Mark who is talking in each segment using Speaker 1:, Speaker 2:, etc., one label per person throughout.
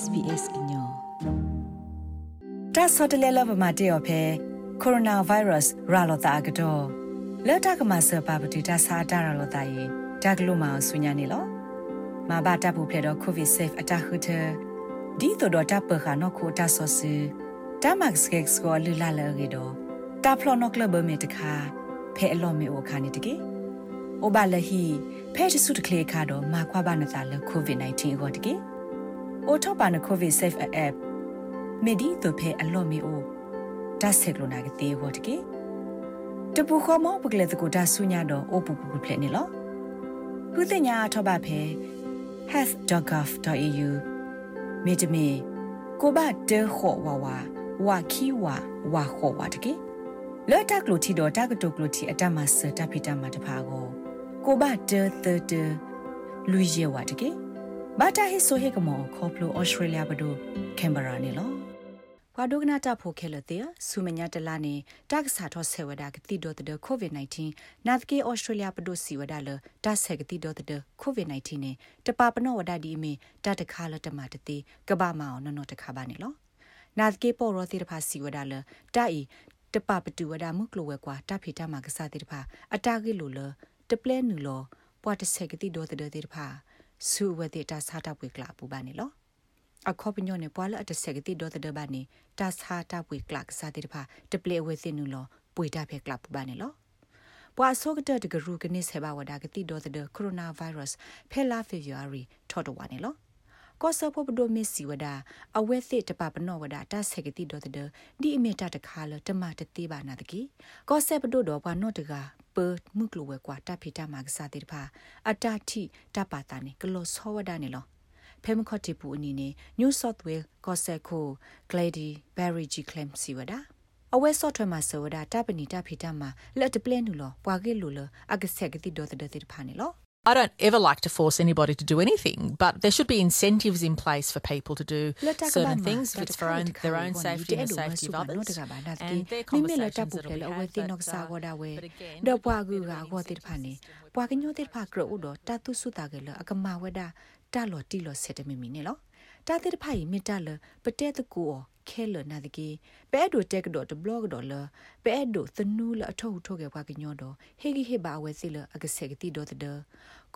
Speaker 1: SBS ညောတာဆော့တလဲလဘမတေယောဖဲကိုရိုနာဗိုင်းရပ်စ်ရာလောတာကတော့လက်တကမဆပါပတိတာစာတာရာလောတာယေတကလုမအောင်ဆွညာနေလောမဘာတပ်ဖို့ဖဲတော့ covid safe အတခုတဒီတော့တပ်ပခါနော်ခိုတာဆော့စီတမတ်စကက်စကိုလူလာလေရတော့တာဖလော်နော်ကလဘမေတခါဖဲအလော်မေအိုခါနေတကေအိုဘာလဟီဖဲတဆုတကလေခါတော့မာခွာဘာနတာလကိုဗစ် -19 ကိုတကေ အိုထောပါနကိုဗစ် safe app မေဒီတို့ဖဲအလော်မေအိုဒါဆက်ကလိုနာကတေဟောတကေတပူခေါမောပကလေတကိုဒါဆုညာတော့အိုပူပူပလက်နေလောခုတင်ညာထောပါဖဲ health.gov.au မေတမီကိုဘတဲခေါ်ဝါဝါဝါခီဝါဝါခေါ်ဝါတကေလော်တက်ကလိုတီတော့တက်ကတုကလိုတီအတမဆတပိတမတဖာကိုကိုဘတဲသတဲလူရဲဝါတကေ ဘာတာဟိဆိုဟေကမောခေါပလိုဩစတြေးလျဘဒိုကင်ဘရာနေလောဘွာဒုကနာတာဖိုခဲလတဲ့ဆူမညာတလာနေတက်ဆာထောဆေဝဒါကတိဒိုတဲ့ကိုဗစ် -19 နာသကေဩစတြေးလျဘဒိုစီဝဒါလတက်ဆက်ကတိဒိုတဲ့ကိုဗစ် -19 နေတပပနောဝဒါဒီမီတတခါလတမတတိကဘာမအောင်နော်တခါပါနေလောနာသကေပေါ်ရောတိတဖာစီဝဒါလတာဤတပပတူဝဒါမှုကလိုဝဲကွာတဖိတမကစားတိတဖာအတာကေလိုလတပလဲနူလောပွားတဆက်ကတိဒိုတဲ့တိတဖာ ဆူဝဲတိတာစားတပ်ဝေကလာပူပါနေလောအခေါပညောနေပွာလအတဆက်ကတိဒေါ်တဲ့ဘာနေတာစာတာပွေကလပ်စာတဲ့ဖာတပလေဝဲစင်နူလောပွေတာဖဲကလပ်ဘာနေလောပွာဆိုကတဲ့တကရူကနေဆေဘာဝဒါကတိဒေါ်တဲ့ကိုရိုနာဗိုင်းရပ်စ်ဖဲလာဖေဗူအာရီထော်တော်ဝါနေလောကောဆာဖို့ပဒိုမီစီဝဒါအဝဲစစ်တပပနောဝဒါတာဆက်ကတိဒေါ်တဲ့ဒီအမီတာတခါလတမတတိပါနာတကီကောဆာပဒိုတော့ဘာနော့တက ပမှုကလိုဝဲကွာတဖိတာမာကစားတဲ့ဖာအတာတိတပါတာနေကလောဆောဝဒါနေလောဖဲမခော့တီပူအနီနေ New South Wales ကော့ဆက်ခို Glady Berry G Claim စီဝဒါအဝဲဆော့ထွဲမှာဆိုဝဒါတပနီတဖိတမှာလက်တပလဲနူလောပွာကေလူလအကဆက်ကတိဒေါ်တဲ့တဲ့ဖာနေလော
Speaker 2: I don't ever like to force anybody to do anything, but there should be incentives in place for people to do certain things if it's for own, their own safety and the safety of others. And their conversations that will be had, but, uh, but again,
Speaker 1: တော့ပွားကူကဟောတိဖာနေပွာကညိုတိဖာကရောတော့တတုစုတာကလအကမဝဒါတလော်တီလော်ဆက်တမီမီနေလော တာတဲ့ဖိုင်မီတလပတဲတကူခဲလနာတကေပဲဒိုတက်တော့တဘလော့တော့လပဲဒိုသနူးလအထုပ်ထုတ်ခဲ့ပွားကညောတော့ဟေဂီဟေဘာအဝဲစီလအကဆက်ကတိတော့တဲ့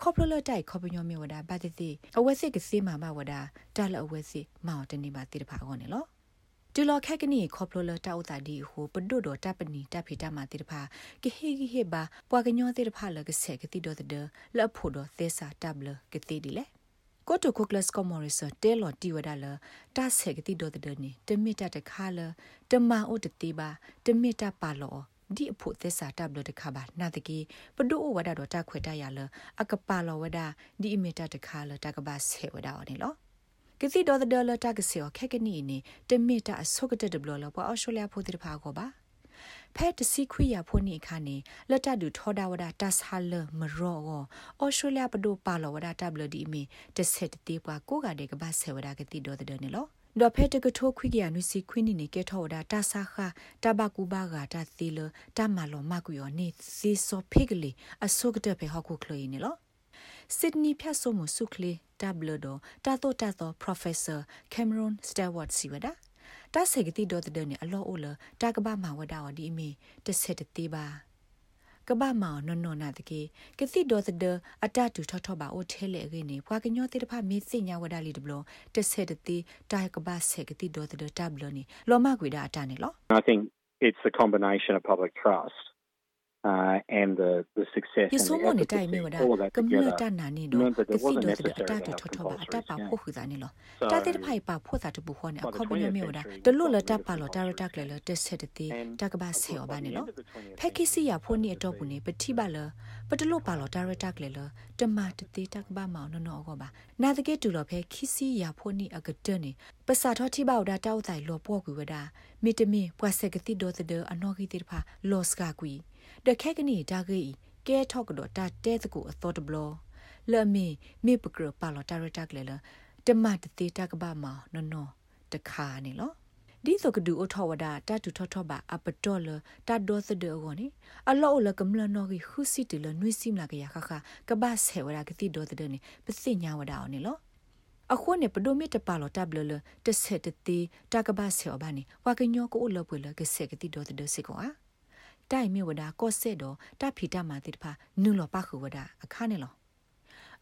Speaker 1: ခေါပလလတိုက်ခေါပညောမြေဝဒါဘာတိတိအဝဲစစ်ကစီမာမဝဒါတာလအဝဲစစ်မောင်တနေပါတိတဖာကောနေလောတူလခက်ကနီခေါပလလတောက်တာဒီဟိုပဒိုဒတပ်ပနီတပ်ဖီတမတိတဖာကဟေဂီဟေဘာပွားကညောတိတဖာလကဆက်ကတိတော့တဲ့လဖို့တော့သေစာတပ်လကတိဒီလေ ကိုတိုကိုကလစ်ကောမော်ရီဆာတဲလော်တီဝဒါလတာဆက်ကတိဒိုဒနီတမီတာတခါလတမအိုတတိပါတမီတာပါလောဒီအဖို့သစ္စာတပ်လို့တခါပါနာတကီပဒိုဝဒါတော့တခွေတရလအကပါလောဝဒါဒီအမီတာတခါလတကပါဆေဝဒါအော်နေလောကစီဒေါ်ဒလတာကစီခက်ကနီနီတမီတာအဆုကတဒဘလောပွာအော်စတြေးလျဖို့တိဖာကိုပါ ဖဲတစီခွေရဖို့နေခါနေလက်တတူထောဒဝဒတတ်ဟာလမရောအော်စတြေးလျပဒိုပါလောဝဒတဘလဒီမီတဆက်တေးပွားကိုကတဲ့ကဘာဆေဝဒကတိဒေါ်တဲ့နေလောဒေါ်ဖဲတကထိုးခွိကရနုစီခွိနီနေကေထောဒါတာဆာခတဘကူဘာဂါတာသီလတမလောမကူယောနေစီဆိုဖိကလီအဆုကတဲ့ဖေဟောက်ခုခလိုင်းနေလောဆစ်နီဖြတ်ဆိုမှုစုခလီတဘလဒတာတိုတာတို professor cameron stewart စီဝဒါ တာဆေကတိဒေါ်တဲ့နေအလောအိုလတာကဘာမဝဒါဝဒီမီတဆက်တေးပါကဘာမောင်နော်နော်နာတကေကတိဒေါ်တဲ့အတတူထော့ထော့ပါအိုထဲလေကိနေဘွာကညောတိတဖမေစညာဝဒါလီတဘလတဆက်တေးတာကဘာဆေကတိဒေါ်တဲ့တဘလနီလောမကွေတာအတနေလော
Speaker 3: I think it's the combination of public trust uh, and the the success
Speaker 1: ယ
Speaker 3: and
Speaker 1: ဆို
Speaker 3: the
Speaker 1: မနေတိုင်
Speaker 3: advocacy,
Speaker 1: မြေဝဒ
Speaker 3: all of that
Speaker 1: ကမ္လ
Speaker 3: together
Speaker 1: တနာနေတော့
Speaker 3: meant that
Speaker 1: က
Speaker 3: there
Speaker 1: စီ
Speaker 3: wasn't
Speaker 1: တော့အ
Speaker 3: necessary
Speaker 1: တ
Speaker 3: to
Speaker 1: တူ
Speaker 3: have
Speaker 1: ထော့ထော့ပါအတ
Speaker 3: compulsory
Speaker 1: ပါ
Speaker 3: scan.
Speaker 1: ဖို့ခူသားနေလော
Speaker 3: So,
Speaker 1: တာတဲ့ဖိုင်ပါဖို့တာတပူခေါ်နေ
Speaker 3: by the
Speaker 1: အခုပည
Speaker 3: 20th
Speaker 1: မြေဝဒ
Speaker 3: century,
Speaker 1: တလို့လ
Speaker 3: we
Speaker 1: တ
Speaker 3: moved
Speaker 1: ပါလော
Speaker 3: to
Speaker 1: တာရ
Speaker 3: compulsory
Speaker 1: တက်လေလတက်ဆက်တေး
Speaker 3: And
Speaker 1: တကဘာဆေောပါနေလော
Speaker 3: by the end of the 20th
Speaker 1: ဖက်ခိစီယာဖိုနေအတော့ဘူးနေပတိပါလပတလို့ပါလောတာရတက်လေလတမတတေးတကဘာမောင်နော်နော်ကောပါနာတကေတူလောဖဲခိစီယာဖိုနေအကတနေ ပစာထောတိဘောက်ဒါတောက်တိုင်လောပေါ့ကွေဝဒမီတမီပွားဆက်ကတိဒေါ်တဲ့အနော်ဂီတိဖာလောစကာကွီတခက်ကနီတာဂီကဲထောက်ကတော့တာတဲတကူအသောတဘလောလမီမေပကရပါလောတာရတက်လေလတမတတေတကဘာမောင်နော်နော်တခါနေလောဒီဆိုကဒူအထောဝဒတာတူထောထောပါအပတော်လတာဒေါ်သဒေအောနေအလောလကမလနော်ကြီးခုစီတလနွိစိမလာကရခခကဘာဆေဝရကတိဒေါ်တဲ့နေပစိညာဝဒအောနေလော အခုနေပဒိုမီတပါလောတဘလလတဆက်တတီတကဘာဆေအဘာနေဝါကညောကိုလပွေလကဆက်ကတိဒေါ်တဲ့စစ်ကောတိုင်မြဝဒကောဆက်တော့တဖီတမာတိတဖာနုလောပခုဝဒအခါနေလော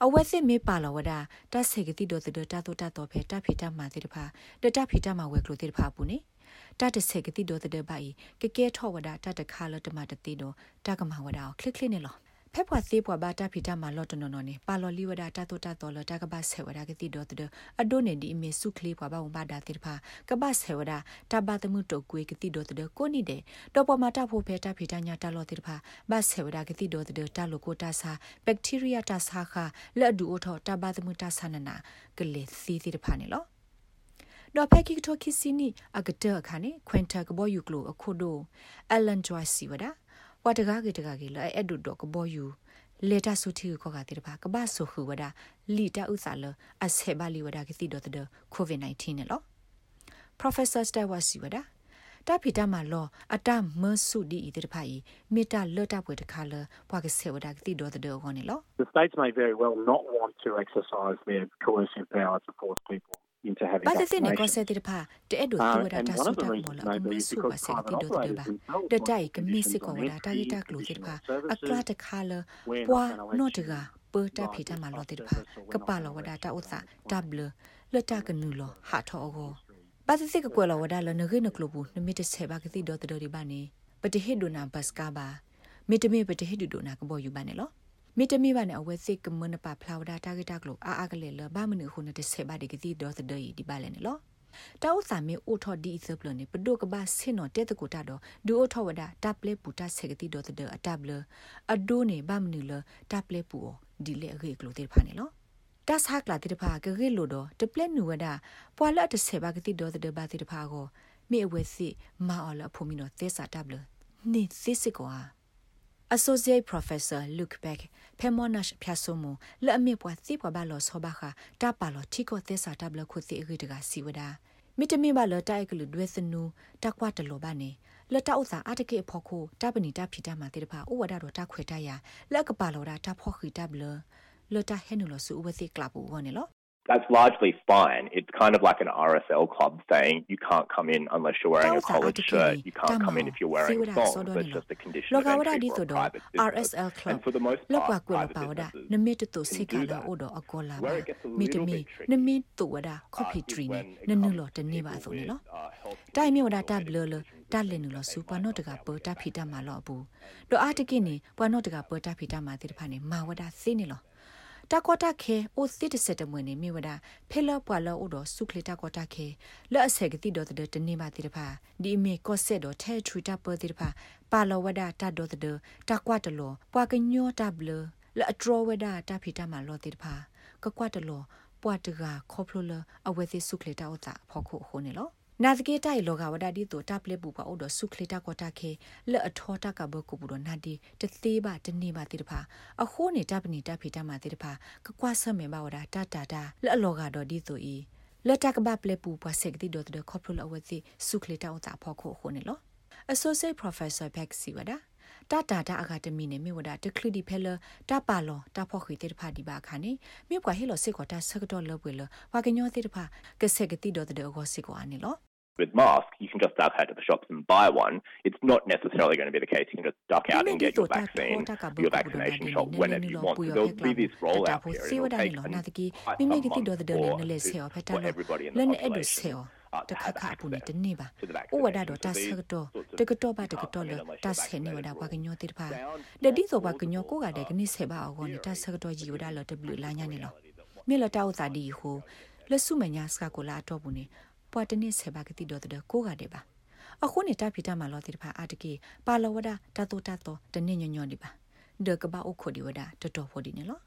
Speaker 1: အဝက်စစ်မေပါလဝဒတဆေကတိဒေါ်တဲ့တတောတတောဖဲတဖီတမာတိတဖာတတဖီတမာဝဲကလိုတိတဖာပူနေတတဆေကတိဒေါ်တဲ့ဘိုင်ကကဲထောဝဒတတခါလတမတတိတော့တကမဝဒကလစ်ကလစ်နေလော ဖက်ဖွာသေးပွားဘာတာဖီတာမာလော့တနော်နော်နေပါလော်လီဝဒတာတိုတာတော်လတာကဘာဆေဝဒကတိတော်တဲ့အဒိုနေဒီအမေစုခလေးပွားဘာဝဘာဒါတိဖာကဘာဆေဝဒတာဘာတမှုတုတ်ကွေကတိတော်တဲ့ကိုနိတဲ့တော့ပေါ်မှာတာဖို့ဖဲတာဖီတာညာတာလော်တိဖာဘာဆေဝဒကတိတော်တဲ့တာလိုကိုတာစာဘက်တီးရီးယားတာစာခလက်ဒူအိုထောတာဘာတမှုတာဆာနနာကလေစီတိဖာနေလောတော့ဖက်ကိတိုခီစီနီအကတဲ့ခါနေခွင်တာကဘောယူကလိုအခုဒိုအလန်ဂျွိုင်စီဝဒါ ဝတကားကေတကားကေလဲအဲ့ဒုတော့ကဘောယူလေတာဆုတီကိုကတဲ့ပါကဘာဆုခူဝဒလီတာဥစားလအဆေဘလီဝဒကတိတော့တဲ့ covid-19 နဲ့လော professor stewart ဝဒတာဖီတာမလောအတမဆုဒီဤတဲ့ဖိုင်မေတာလတ်တာပွဲတခါလဘွားကဆေဝဒကတိတော့တဲ့ဟောနေလော
Speaker 3: The states may very well not want to exercise their coercive power to force people into having
Speaker 1: ဘာတဲ့နေကောဆက်တဲ့ဖာတဲ့ဒိုတူဝဒတာဆုတာမောလအမဆုပါဆက်တိဒိုတဲ့ပါတဲ့တိုက်ကမစ်စကောဝဒတာဂီတာကလိုတဲ့ဖာအကလာတခါလပွာနော့တကပေါ်တာဖီတာမလောတဲ့ဖာကပါလောဝဒတာဥစာဒဘလလတာကနူလောဟာထောကိုဘာစစ်ကကွယ်လောဝဒလနဂိနကလိုဘူးနမီတဆေဘာကတိဒိုတဲ့ဒီပါနေပတိဟိဒိုနာဘတ်စကာဘာမီတမီပတိဟိဒိုနာကဘောယူပါနေလော မီတမီပါနဲ့အဝဲစစ်ကမနပါဖလာဝဒတာဂတာကလိုအာအာကလေလဘာမနုခုနတဆေဘာဒီကတိဒေါ်သဒီဒီပါလဲနော်တောက်စာမီအိုထော်ဒီသပလနေပဒုကဘာဆင်နော်တဲ့တကူတာတော့ဒူအိုထော်ဝဒတပ်လေပူတာဆေကတိဒေါ်သဒအတပ်လအဒိုနေဘာမနုလတပ်လေပူဒီလေရေကလိုတေဖာနေနော်တတ်ဟာကလာတိဖာကရေလိုတော့တပလက်နူဝဒပွာလတ်တဆေဘာကတိဒေါ်သဒဘာတိဖာကိုမြေအဝဲစစ်မာအော်လဖူမီနော်သေစာတပ်လနေစစ်စစ်ကွာ Associate Professor Luke Beck ဖဲမောနရှဖျာဆိုမလက်အမြပွားသိပွားဘာလောဆောဘာခတာပါလောတီကိုသစ္စာတပ်လခုသိရီတကစီဝဒမီတမီဘာလောတိုက်ကလူဒွေစနူတကွာတလောဘာနေလတဥစာအတကေဖို့ခုတပနီတဖီတမှာတေတဖာဥဝဒတော့တခွေတရလက်ကပါလောတာတ ဖို့ခိတဘလလတဟဲနူလောစုဝသိကလပူဝနေလော
Speaker 4: that's largely fine. It's kind of like an RSL club saying you can't come in unless you're wearing a collared shirt. You can't come in if you're wearing thongs. That's just a condition of entry for a private business.
Speaker 1: RSL club.
Speaker 4: And for the most part, private businesses can do that. Where it gets a little bit tricky uh, is when it comes to people with uh, health
Speaker 1: တိုင်မြောဒါတာဘလလတာလင်နူလစူပနော့တကပေါ်တာဖီတာမာလောဘူးဒိုအာတကိနေပနော့တကပေါ်တာဖီတာမာတိတဖာနေမာဝဒါစိနေလော တာကောတာခဲအိုစစ်တစတမွေနေမိဝဒဖဲလပွာလောအိုဒဆုခလတာကောတာခဲလဲ့အဆက်ကတိတော်တဲ့တနေပါတိတဖာဒီမေကောဆက်တော်ထဲထူတာပေါ်တိတဖာပါလောဝဒတာတော်တဲ့တာကွာတလောပွာကညောတာဘလလဲ့အဒရဝဒတာဖီတာမလောတိတဖာကကွာတလောပွာတကခေါပလလအဝဲသိဆုခလတာအောတာဖောက်ခုဟိုနေလော နာသကေတိုင်လောကဝဒဒီတိုတပ်လက်ပူပါအိုဒဆုခလတာကောတာခေလက်အထောတာကဘကုပူဒနာဒီတသေးပါတနေပါတိတဖာအခိုးနေတပ်ပနီတပ်ဖီတမတိတဖာကကွာဆမေပါဝဒတာတာတာလက်အလောကတော့ဒီတိုဤလက်တကဘပလက်ပူပါစက်တိဒိုတခေါပလအဝစီဆုခလတာအောတာဖောခုခိုနေလော Associate Professor Beck Siwada တာတာတာအကတမီနေမြဝဒတခလူဒီဖဲလတာပါလောတာဖော့ခွေတေတဖာဒီပါခါနေမြကွာဟေလောစစ်ကောတာဆကတော့လပွေလဝါကညောတေတဖာကဆက်ကတိတော်တဲ့အောစစ်ကောအနေလော
Speaker 4: with masks, you can just duck out to the shops and buy one. It's not necessarily going to be the case. You can just duck out and get your vaccine, your vaccination shot whenever you want. So there'll be this rollout period. It'll take some quite some months for, for everybody in the population.
Speaker 1: တခါခါပူနေတနေပါဥဝဒတော့တဆကတော့တကတော့ပါတကတော့လတဆဲနေဝဒဘာကညောတိတဖာဒဒီဆိုဘာကညောကိုကတဲ့ကနိဆေပါအောနေတဆကတော့ဂျီဝဒလတဘလူလာညာနေလောမြေလတောက်စာဒီဟိုလဆုမညာစကကိုလာတော့ဘူးနေ ပွာတနစ်ဆေဘာကတိတော်တဲ့ကိုကတဲ့ပါအခုနေတာဖိတာမလောတိတဖာအတကေပါလဝဒတတောတတောတနစ်ညညောနေပါဒကဘာအခုဒီဝဒတတော်ဖို့ဒီနေလော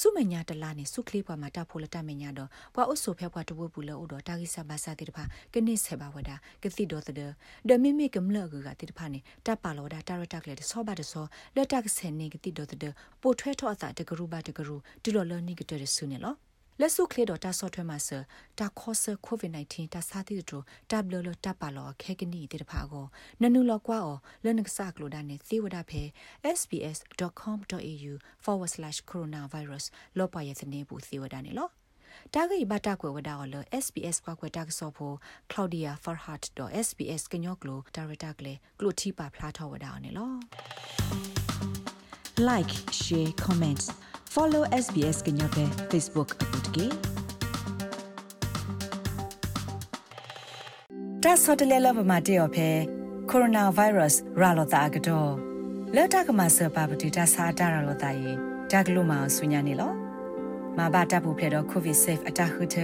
Speaker 1: စုမညာတလာနေစုကလေးပွားမှာတဖိုလတမညာတော့ပွာအုပ်ဆိုဖက်ပွားတဝဘူးလောတော့တာဂိဆာဘာစာတိတဖာကနိဆေဘာဝဒကတိတော်တဲ့ဒမိမိကမလကကတိတဖာနေတပါလောဒတာရတက်လေဆောဘာတဆောလက်တက်ဆယ်နေကတိတော်တဲ့ပိုထွဲထော့အစာတကရူဘာတကရူဒီလိုလနိကတဲ့ဆုနေလော လက်စုကလေးတော့တာဆော့ထွဲမှာဆတာခေါ်ဆကိုဗစ် -19 တာစာတိတူတာဘလလတာပါလောခဲကနီတေတဖာကိုနနူလောကွာအောလနကဆာကလိုဒါနေသေဝဒဖဲ sbs.com.au/coronavirus လောပါရဲ့စနေဘူးသေဝဒနေလောတာဂိဘတာကွယ်ဝဒါလ SBS ကွာကွယ်တာကဆောဖို့ Claudia Farhat.sbs ကညောကလိုဒါရတာကလေကလိုတီပါဖလာထောဝဒါနေလော like share comment follow SBS ကညောပဲ Facebook အပုတ်ကေတာဆော့တလဲလဘမတေယောဖဲ coronavirus ရာလောတာကတော့လက်တကမဆပပတိတာစာတာရလောတာယေတာကလိုမဆုညာနေလောမဘာတာပူဖလေတော့ covid safe အတာခုတ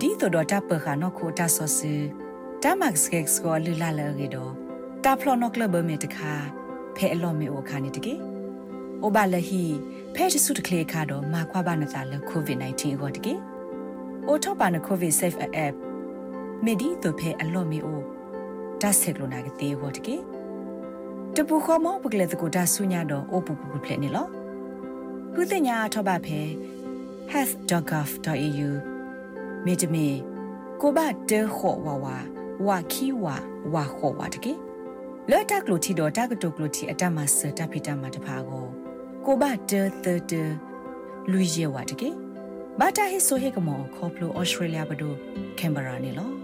Speaker 1: ဒီတော့တာပခါနောခိုတာဆောစီတာမက်စကက်စကိုလူလာလေရတော့တာဖလောနောကလဘမေတခါဖဲအလောမေအိုခါနေတကေအိုဘာလဟီ ဖဲတဆုတကလေခါတော့မာခွာဘာနတာလေ covid 19 ကိုတကေအိုထောပါန covid safe app မေဒီတော့ဖဲအလောမေအိုဒါဆက်ကလိုနာကတေဟောတကေတပူခေါ်မောပကလေတကိုဒါဆုညာတော့အိုပူပူဖလက်နေလောခုတင်ညာထောပါဖဲ health.gov.au မြေတမီကိုဘတဲခေါ်ဝဝဝခီဝဝခေါ်ဝတကေလော်တက်လိုတီတော့တကတုကလိုတီအတမဆတဖိတမတဖာကို ကိုဘတဲသတလူရဲဝတကေဘာတာဟိဆိုဟေကမောခေါပလိုဩစတြေးလျဘဒိုကင်ဘရာနေလော